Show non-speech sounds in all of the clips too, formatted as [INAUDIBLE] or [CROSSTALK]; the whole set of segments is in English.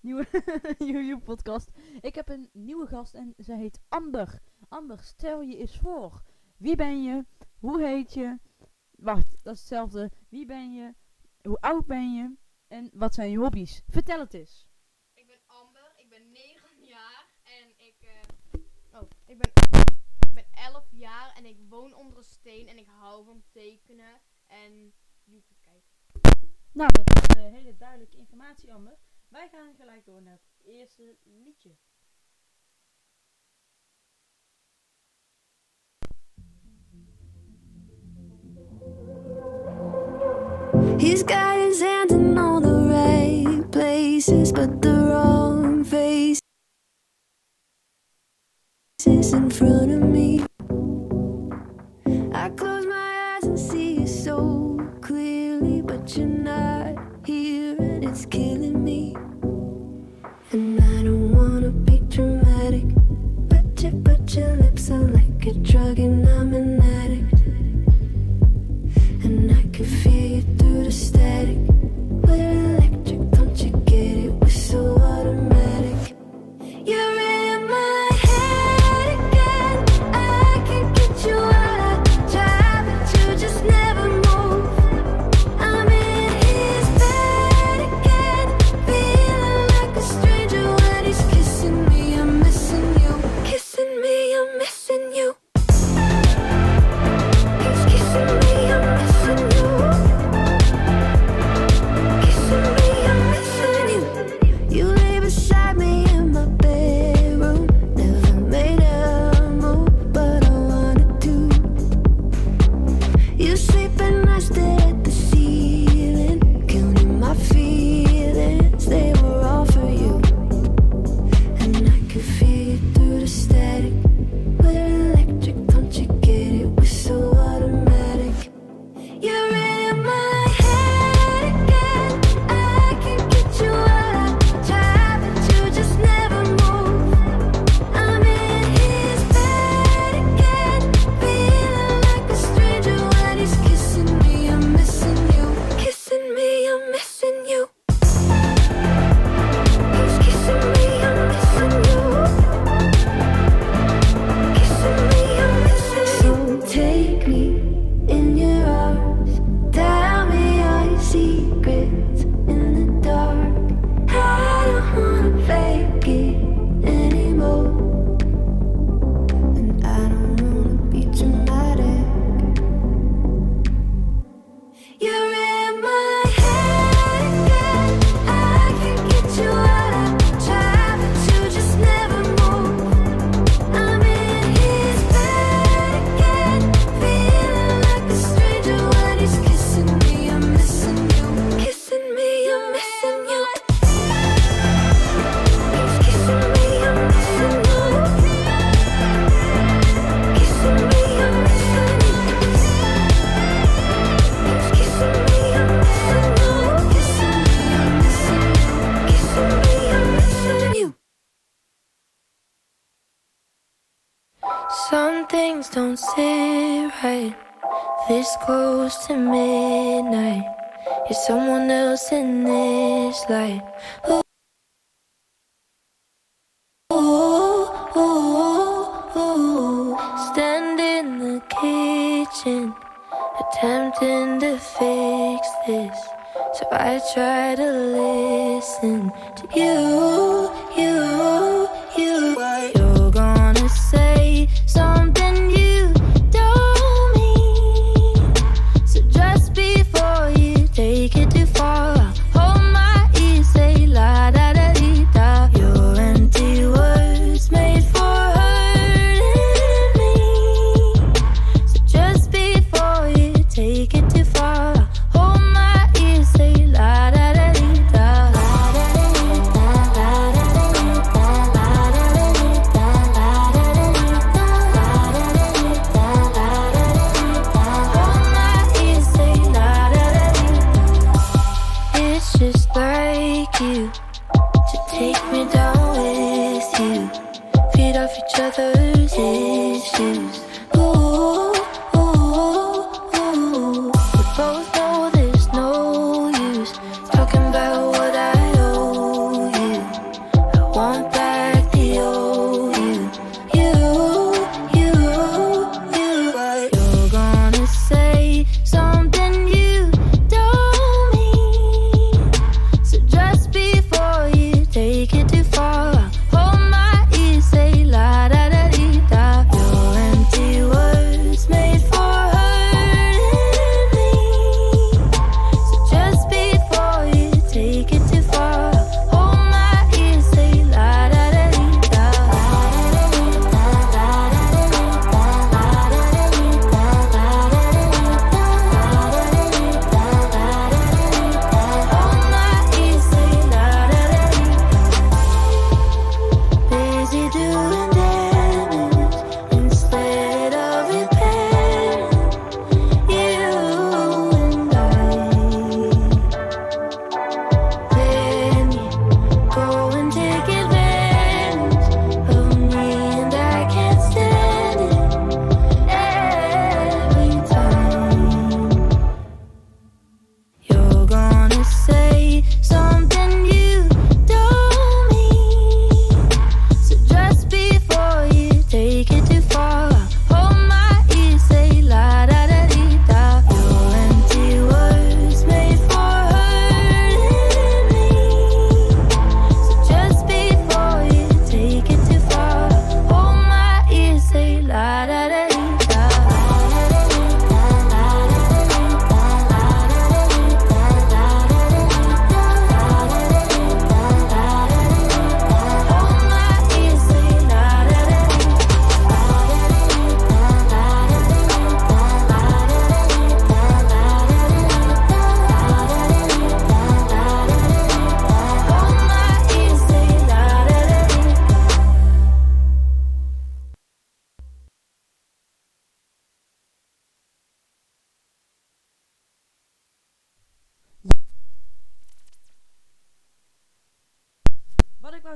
Nieuwe, YouTube podcast. Ik heb een nieuwe gast en zij heet Amber. Amber, stel je eens voor. Wie ben je? Hoe heet je? Wacht, dat is hetzelfde. Wie ben je? Hoe oud ben je? En wat zijn je hobby's? Vertel het eens. Ik ben Amber, ik ben 9 jaar en ik. Oh, ik ben, ik ben 11 jaar en ik woon onder een steen en ik hou van tekenen en nou, dat is uh, hele duidelijke informatie, Amber. Wij gaan gelijk door naar het eerste liedje. He's got his hands in all the right places, but the wrong face is in front of me. get and I'm an addict. And I can feel you through the static.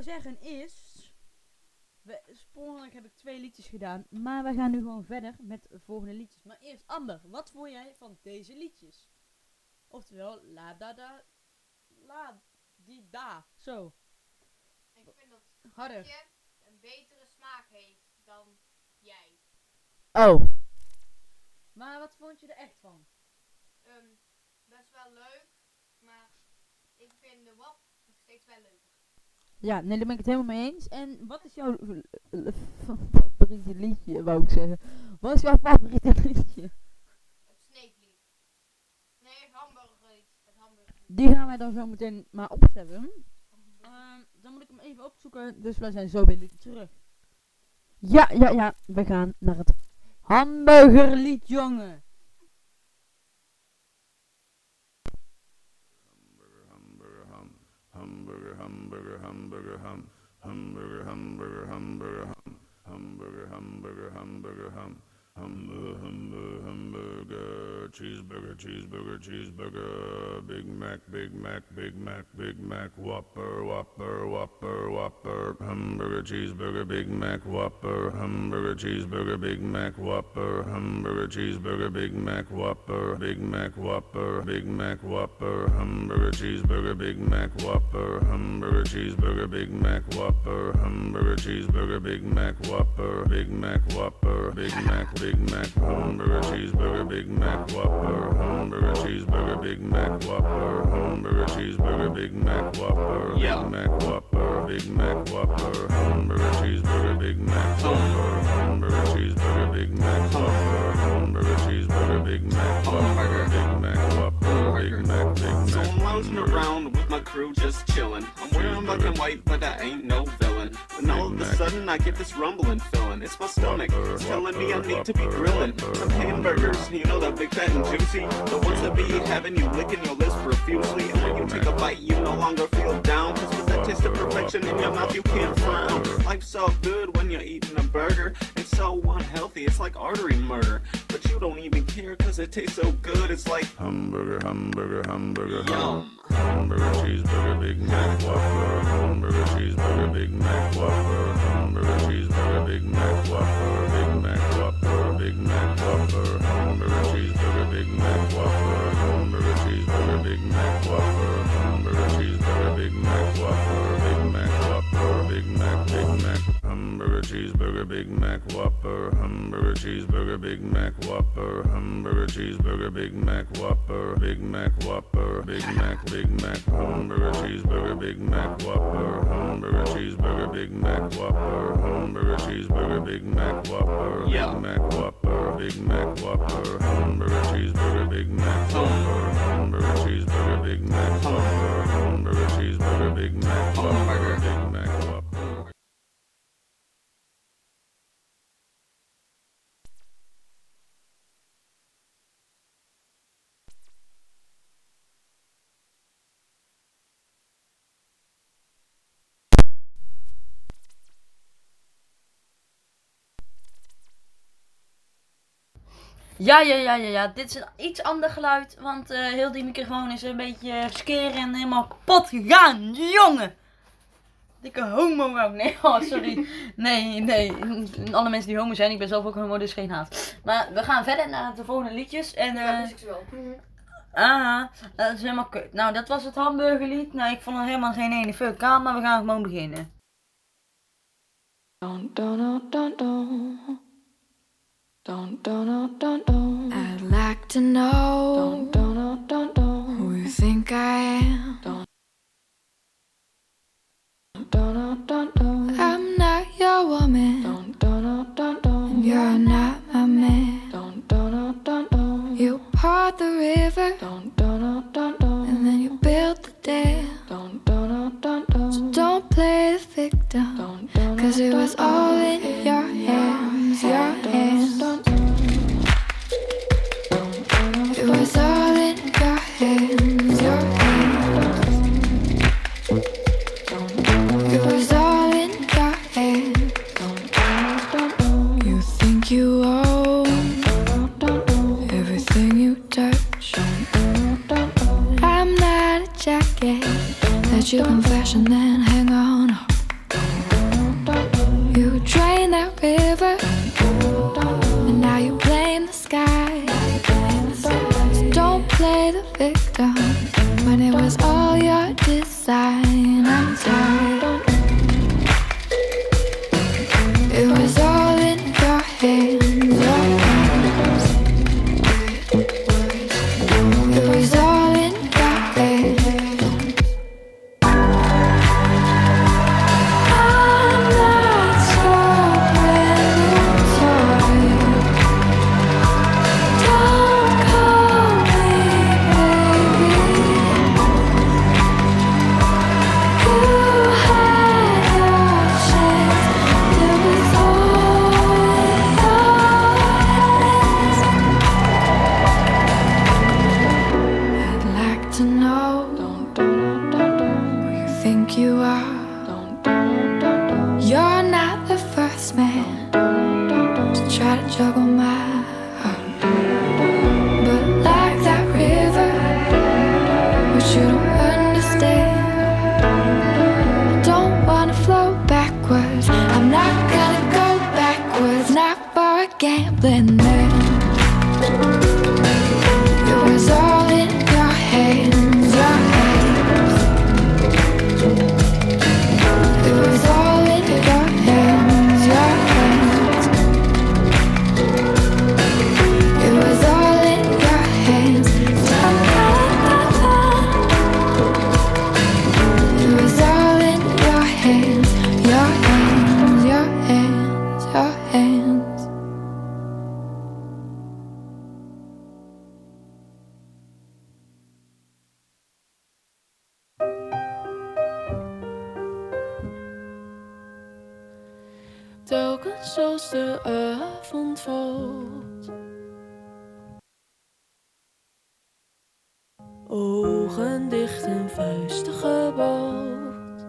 Zeggen is... We, heb ik twee liedjes gedaan. Maar we gaan nu gewoon verder met de volgende liedjes. Maar eerst Amber, wat vond jij van deze liedjes? Oftewel, la da da, la di da. Zo, Ik vind dat harder. je een betere smaak heeft dan jij. Oh. Maar wat vond je er echt van? Ehm, best wel leuk, maar ik vind de WAP nog steeds wel leuker. Ja, nee, daar ben ik het helemaal mee eens. En wat is jouw favoriete liedje, wou ik zeggen? Wat is jouw favoriete [LAUGHS] liedje? Het sneeklied. Nee, het hamburgerlied. Het hamburgerlied. Die gaan wij dan zo meteen maar opzetten. Ehm, dan moet ik hem even opzoeken, dus wij zijn zo jullie terug. Ja, ja, ja, we gaan naar het hamburgerlied, jongen. Hamburger hamburger hamburger ham, hamburger hamburger hamburger ham, hamburger hamburger hamburger ham, hamburger eh, hamburger eh. Cheeseburger cheeseburger cheeseburger big mac big mac big mac big mac whopper whopper whopper whopper hamburger cheeseburger big mac whopper hamburger cheeseburger big mac whopper hamburger cheeseburger big mac whopper big mac whopper big mac whopper hamburger cheeseburger big mac whopper hamburger cheeseburger big mac whopper hamburger cheeseburger big mac whopper big mac whopper big mac big mac hamburger cheeseburger big mac whopper hamburger cheeseburger big mac whopper hamburger cheeseburger big mac whopper big mac whopper big mac whopper hamburger cheeseburger big mac whopper hamburger cheeseburger big mac whopper hamburger cheeseburger big mac whopper big mac whopper big mac big So I'm lounging around with my crew just chillin'. I'm wearing black and white, but I ain't no villain. And all of a sudden I get this rumbling feeling. It's my stomach. It's telling me I need to be grilling. Some hamburgers, you know, that big fat and juicy. The ones that be having you licking your lips profusely. And when you take a bite, you no longer feel down. Cause with that taste of perfection in your mouth, you can't frown. Life's so good when you're eating a burger. So unhealthy, it's like artery murder. But you don't even care cause it tastes so good. It's like, hamburger hamburger hamburger yum. Hamburger cheeseburger Big Mac Whopper Hamburger cheeseburger Big Mac Whopper Hamburger cheeseburger Big Mac Whopper Big Mac cheeseburger Big Mac Whopper Hamburger cheeseburger Big Mac Whopper Hamburger cheeseburger Big Mac Whopper Big Mac Whopper Big Mac Big Mac Hamburger cheeseburger Big Mac Whopper Hamburger cheeseburger Big Mac Whopper Hamburger cheeseburger Big Mac Whopper Big Mac Whopper Big Mac Whopper Hamburger cheeseburger Big Mac Whopper Ja, ja, ja, ja, ja. Dit is een iets ander geluid, want eh, heel die microfoon is een beetje skeren en helemaal kapot gegaan. Jongen! Dikke homo ook. Nee, [LAUGHS] oh, sorry. Nee, nee. Alle mensen die homo zijn, ik ben zelf ook homo, dus geen haat. Maar we gaan verder naar de volgende liedjes. En, eh ah, dat is helemaal kut. Nou, dat was het hamburgerlied. Nou, ik vond het helemaal geen ene fuck aan, maar we gaan gewoon beginnen. Don't, don't. Don't, don't, don't. I'd like to know. Don't, don't, don't, don't. Who you think I am. Don't, don't, don't, don't. I'm not your woman. Don't, don't, don't, don't. And you're not my man. Don't, don't, don't, don't. You part the river. Don't, don't, don't, don't. And then you build the dam. Don't, don't, don't, don't. So don't play the victim. Don't, don't, Cause it was all in your A jacket that als de avond valt. Ogen dicht en vuisten gebald.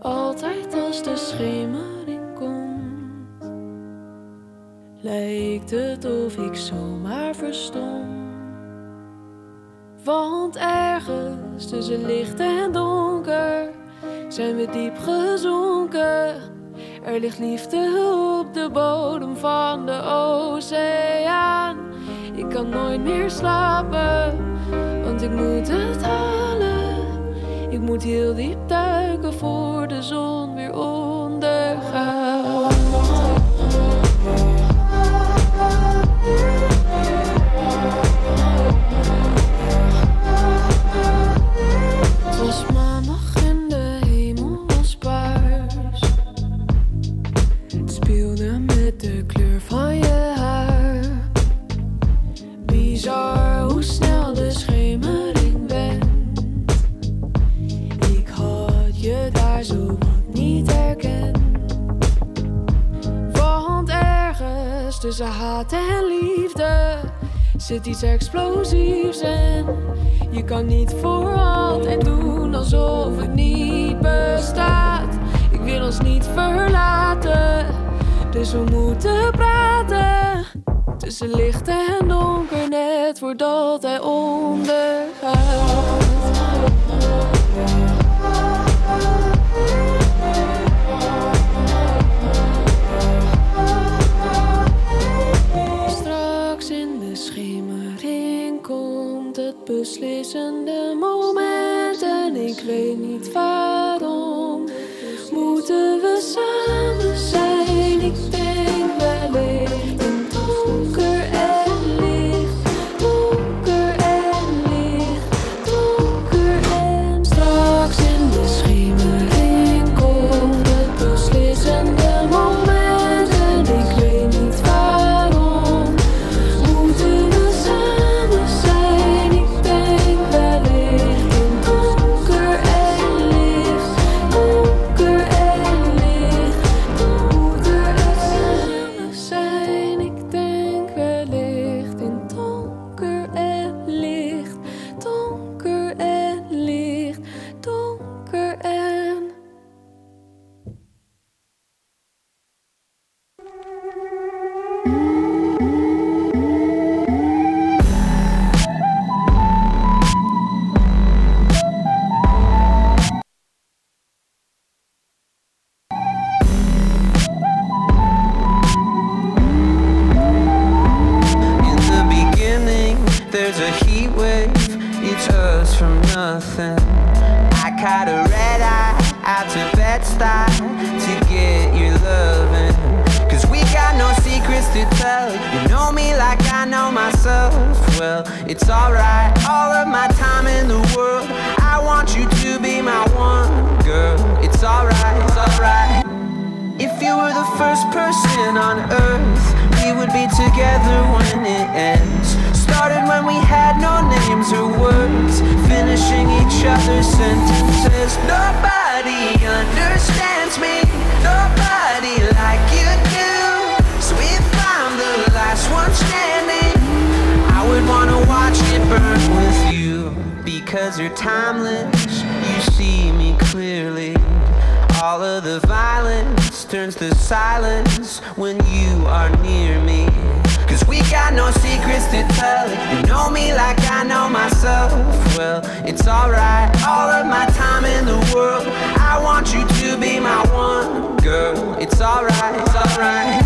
Altijd als de schemering komt, lijkt het of ik zomaar verstom. Want ergens tussen licht en donker zijn we diep gezonken. Er ligt liefde op de bodem van de oceaan. Ik kan nooit meer slapen, want ik moet het halen. Ik moet heel diep duiken voor de zon wat niet herkend. Want ergens tussen haat en liefde zit iets explosiefs en je kan niet voor altijd doen alsof het niet bestaat. Ik wil ons niet verlaten, dus we moeten praten. Tussen licht en donker, net voordat hij ondergaat. Are near me. Cause we got no secrets to tell. You know me like I know myself. Well, it's alright. All of my time in the world. I want you to be my one girl. It's alright, it's alright.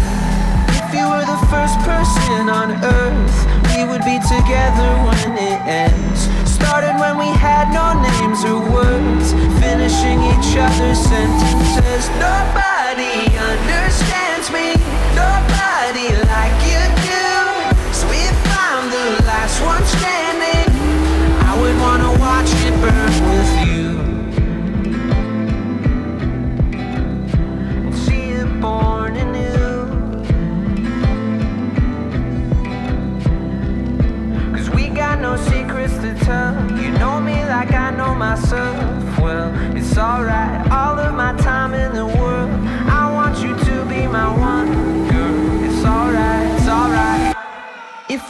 If you were the first person on earth, we would be together when it ends. Started when we had no names or words, finishing each other's sentences. Nobody understands nobody like you do. So if I'm the last one standing, I would wanna watch it burn with you. And see it born anew. Cause we got no secrets to tell. You know me like I know myself. Well, it's alright. All of my time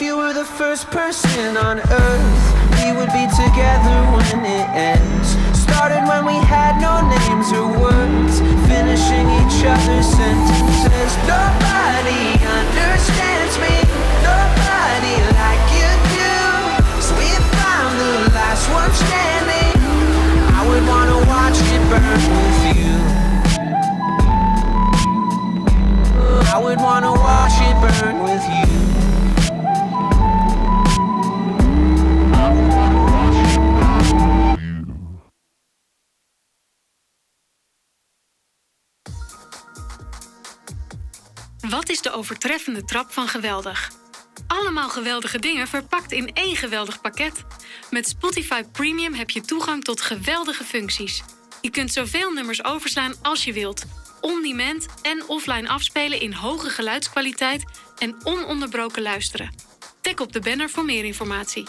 you were the first person on earth, we would be together when it ends. Started when we had no names or words, finishing each other's sentences. Nobody understands me, nobody like you do. So we found the last one standing. I would wanna watch it burn. overtreffende trap van geweldig. Allemaal geweldige dingen verpakt in één geweldig pakket. Met Spotify Premium heb je toegang tot geweldige functies. Je kunt zoveel nummers overslaan als je wilt. On-demand en offline afspelen in hoge geluidskwaliteit en ononderbroken luisteren. Tik op de banner voor meer informatie.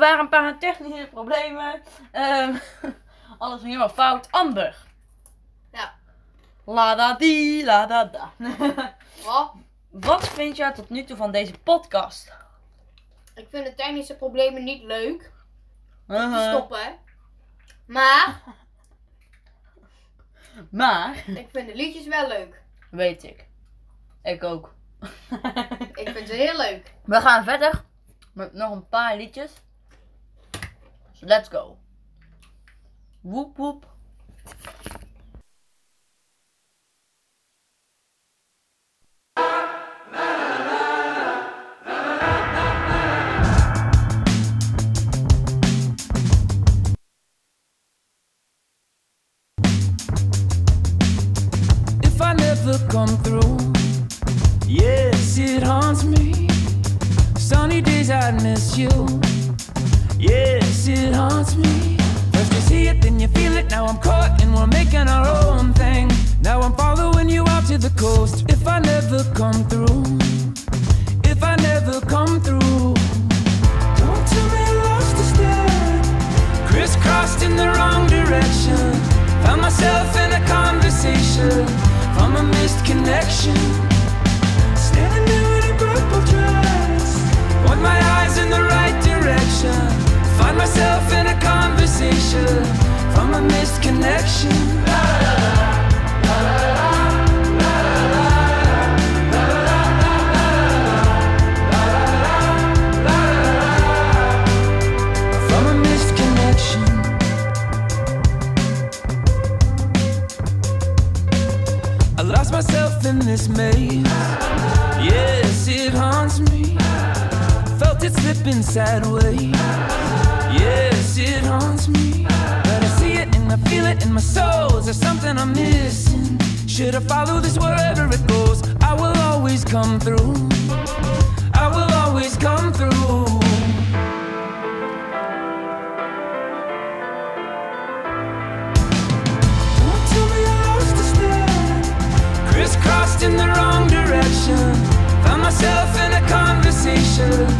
Waren een paar technische problemen. Ehm, [LAUGHS] alles ging helemaal fout. Amber. Ja. La da di, la da da. [LAUGHS] Oh, Wat vind jij tot nu toe van deze podcast? ik vind de technische problemen niet leuk. Te Uh-huh. stoppen. Maar [LAUGHS] Maar, ik vind de liedjes wel leuk. weet ik. Ik ook. Ik vind ze heel leuk. We gaan verder met nog een paar liedjes. So let's go. Whoop whoop. If I never come through, yes, it haunts me. Sunny days I miss you. Yes, it haunts me. First you see it, then you feel it. Now I'm caught and we're making our own thing. Now I'm following you out to the coast. If I never come through, if I never come through, don't tell me lost a step. Crisscrossed in the wrong direction. Found myself in a conversation from a missed connection. Standing there in a purple dress. Want my eyes in the right direction. Find myself in a conversation from a missed connection. From a missed connection. I lost myself in this maze. Yes, it haunts me. Felt it slipping sideways. Yes, it haunts me. But I see it and I feel it in my soul. Is there something I'm missing? Should I follow this wherever it goes? I will always come through. I will always come through. Crisscrossed in the wrong direction. Found myself in a conversation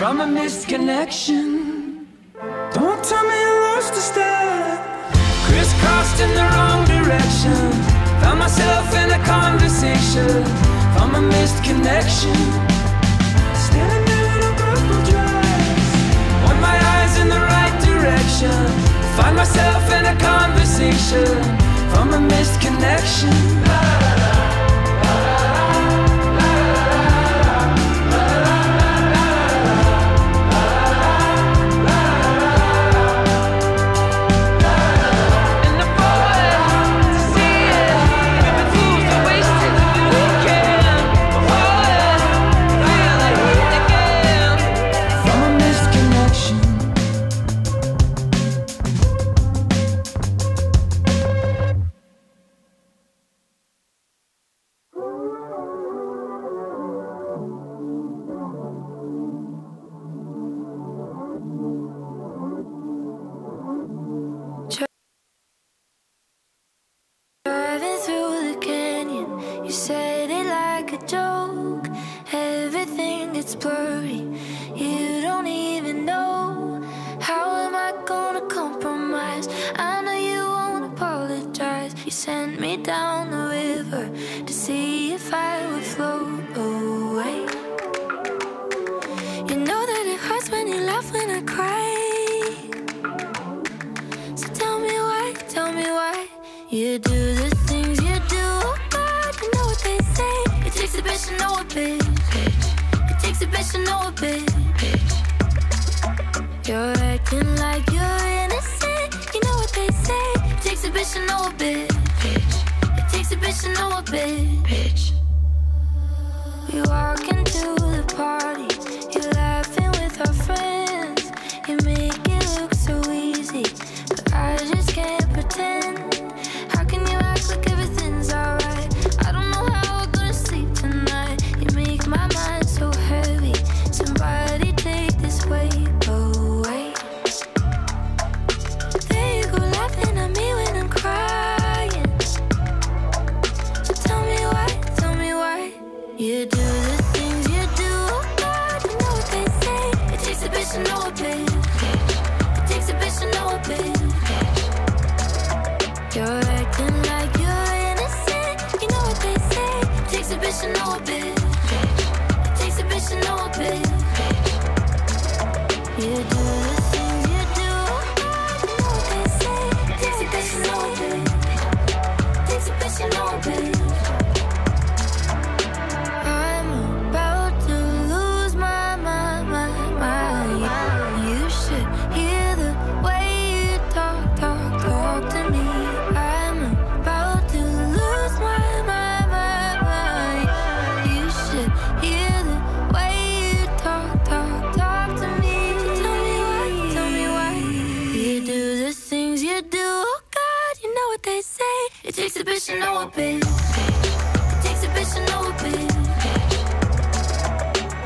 From a missed connection. Don't tell me I lost a step. Crisscrossed in the wrong direction. Found myself in a conversation from a missed connection. Standing in a purple dress. Want my eyes in the right direction. Find myself in a conversation from a missed connection.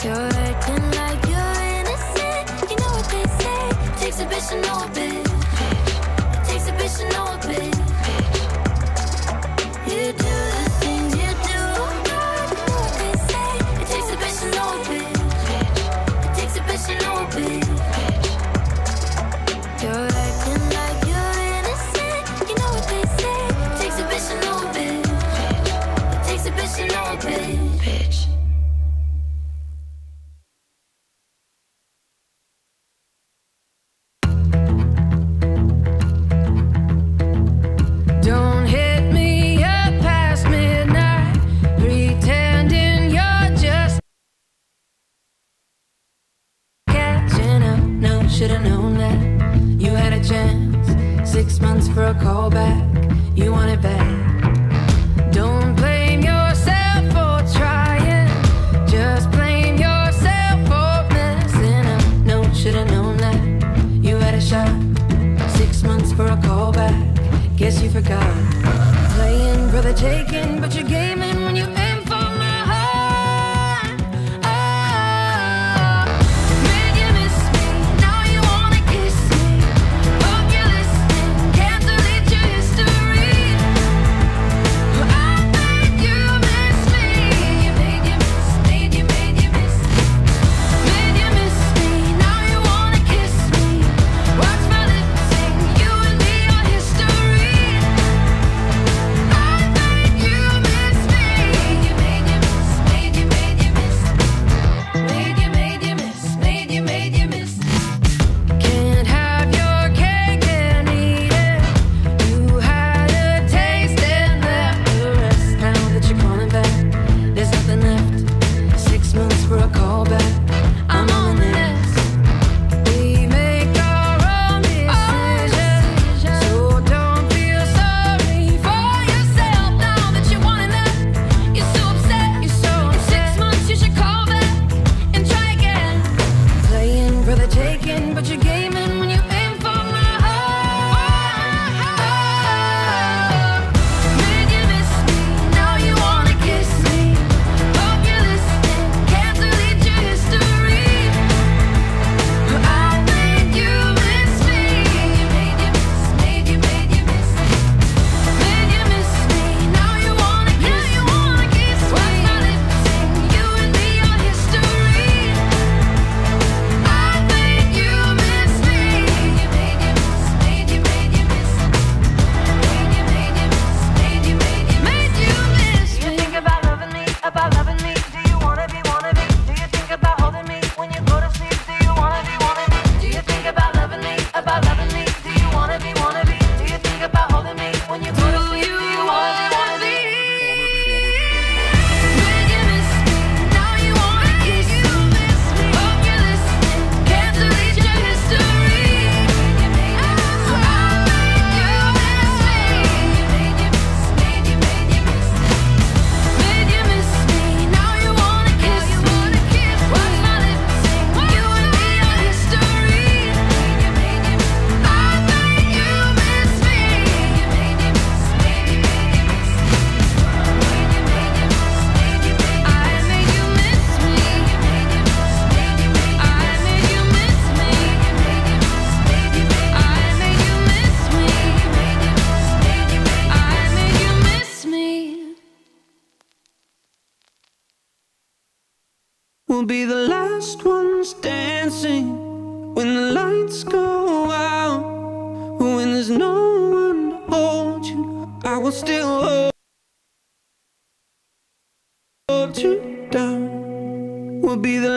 You're acting like you're innocent. You know what they say. Takes a bitch to know a bitch.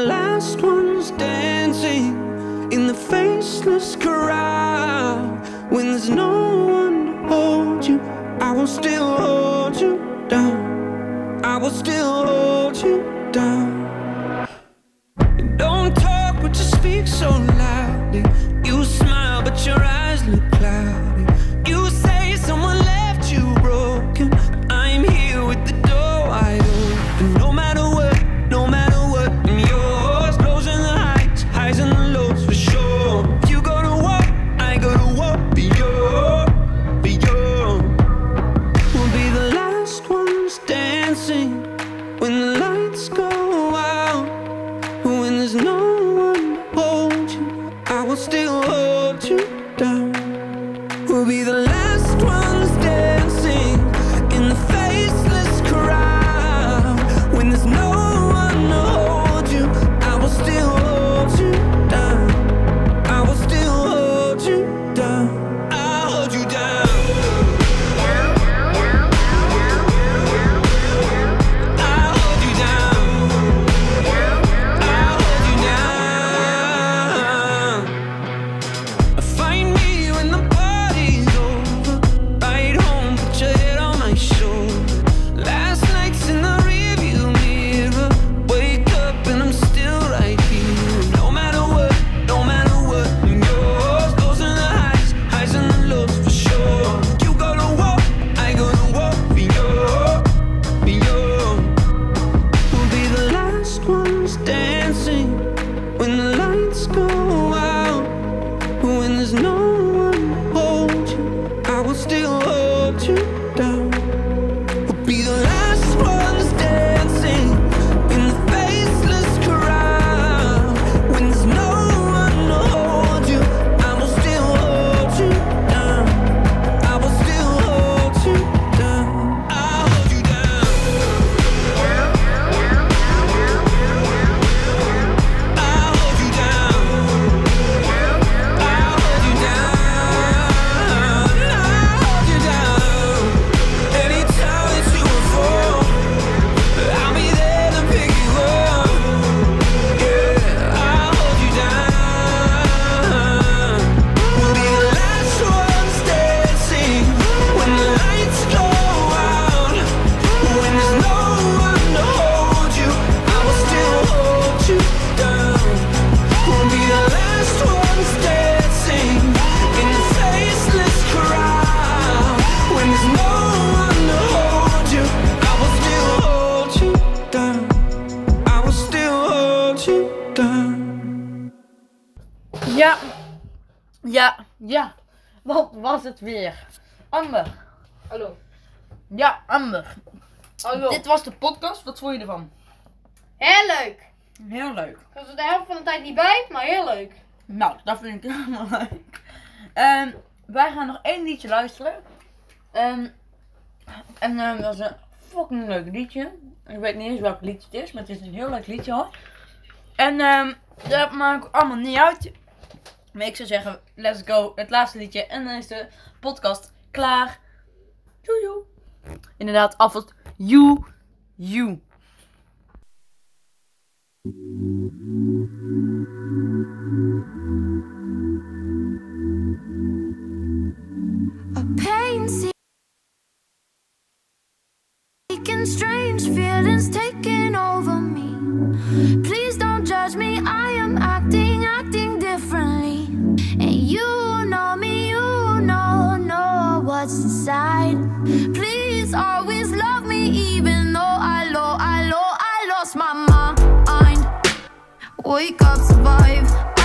last ones dancing in the faceless crowd. When there's no one to hold you, I will still hold you down. I will still hold you down. Ja, ja. Wat was het weer? Amber. Hallo. Ja, Amber. Hallo. Dit was de podcast. Wat vond je ervan? Heel leuk. Heel leuk. Ik was er de helft van de tijd niet bij, maar heel leuk. Nou, dat vind ik [LAUGHS] helemaal leuk. Um, wij gaan nog één liedje luisteren. Ehm, en um, dat is een fucking leuk liedje. Ik weet niet eens welk liedje het is, maar het is een heel leuk liedje hoor. En dat maakt allemaal niet uit. Maar ik zou zeggen, let's go. Het laatste liedje. En dan is de podcast klaar. Joejoe. Inderdaad, af het you, you. A pain strange feelings taking over me. Please don't judge me, I am acting, acting differently. You know me, you know, know what's inside. Please always love me, even though I lost, I lost, I lost my mind. Wake up, survive.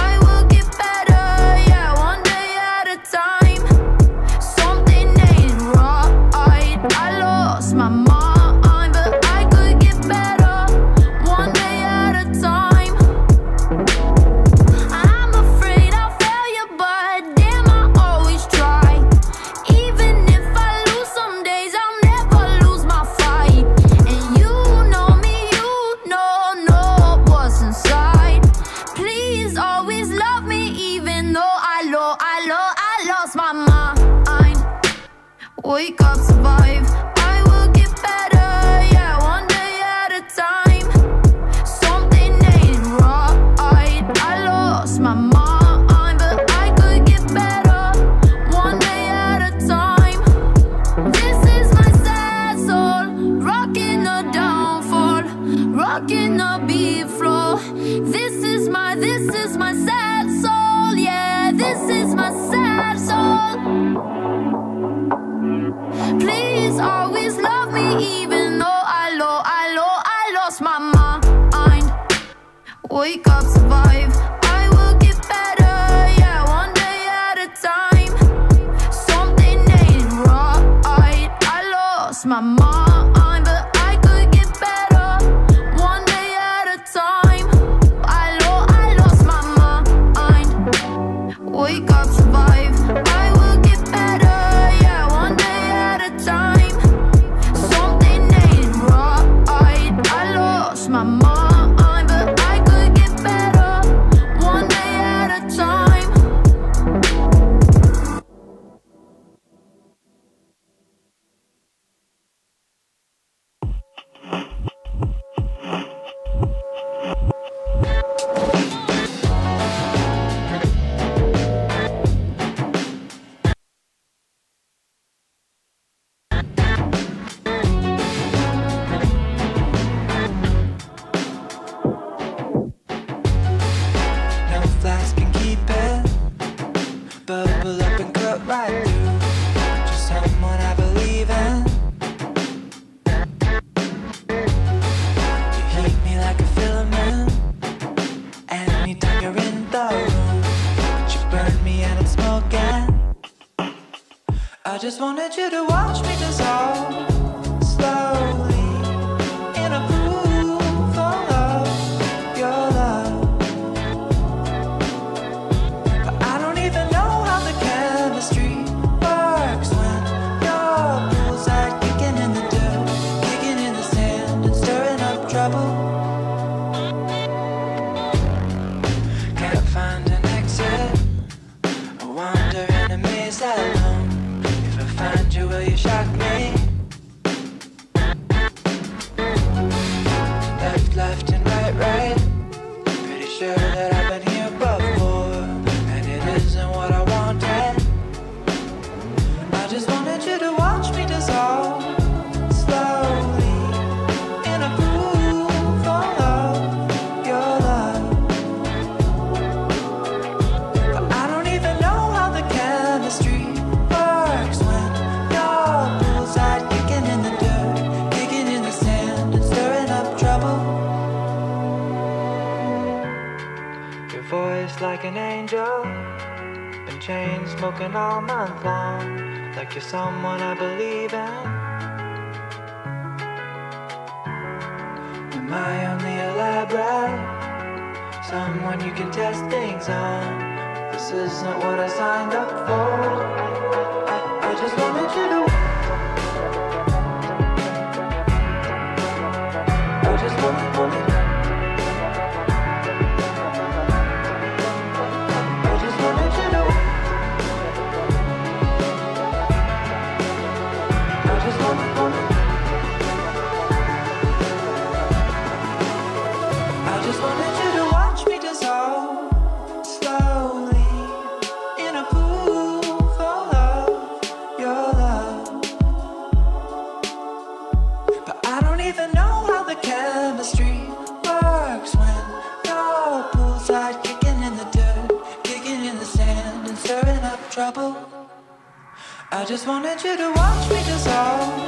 Just wanted you to watch me dissolve